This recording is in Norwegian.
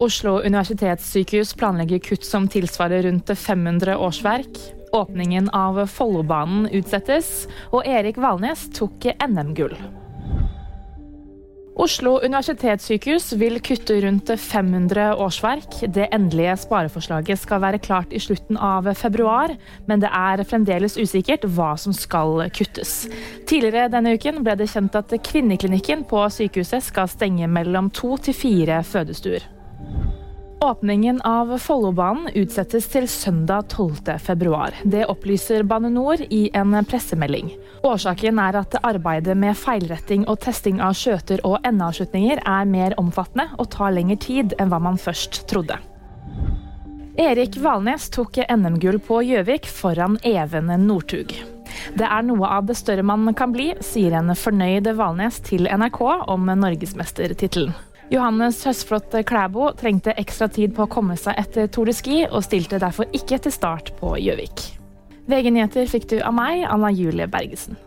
Oslo universitetssykehus planlegger kutt som tilsvarer rundt 500 årsverk. Åpningen av Follobanen utsettes, og Erik Valnes tok NM-gull. Oslo universitetssykehus vil kutte rundt 500 årsverk. Det endelige spareforslaget skal være klart i slutten av februar, men det er fremdeles usikkert hva som skal kuttes. Tidligere denne uken ble det kjent at kvinneklinikken på sykehuset skal stenge mellom to til fire fødestuer. Åpningen av Follobanen utsettes til søndag 12.2. Det opplyser Bane NOR i en pressemelding. Årsaken er at arbeidet med feilretting og testing av skjøter og endeavslutninger er mer omfattende og tar lengre tid enn hva man først trodde. Erik Valnes tok NM-gull på Gjøvik foran Even Northug. Det er noe av det større man kan bli, sier en fornøyd Valnes til NRK om norgesmestertittelen. Johannes Høsflot Klæbo trengte ekstra tid på å komme seg etter Tour de Ski, og stilte derfor ikke til start på Gjøvik. VG-nyheter fikk du av meg, Anna Julie Bergesen.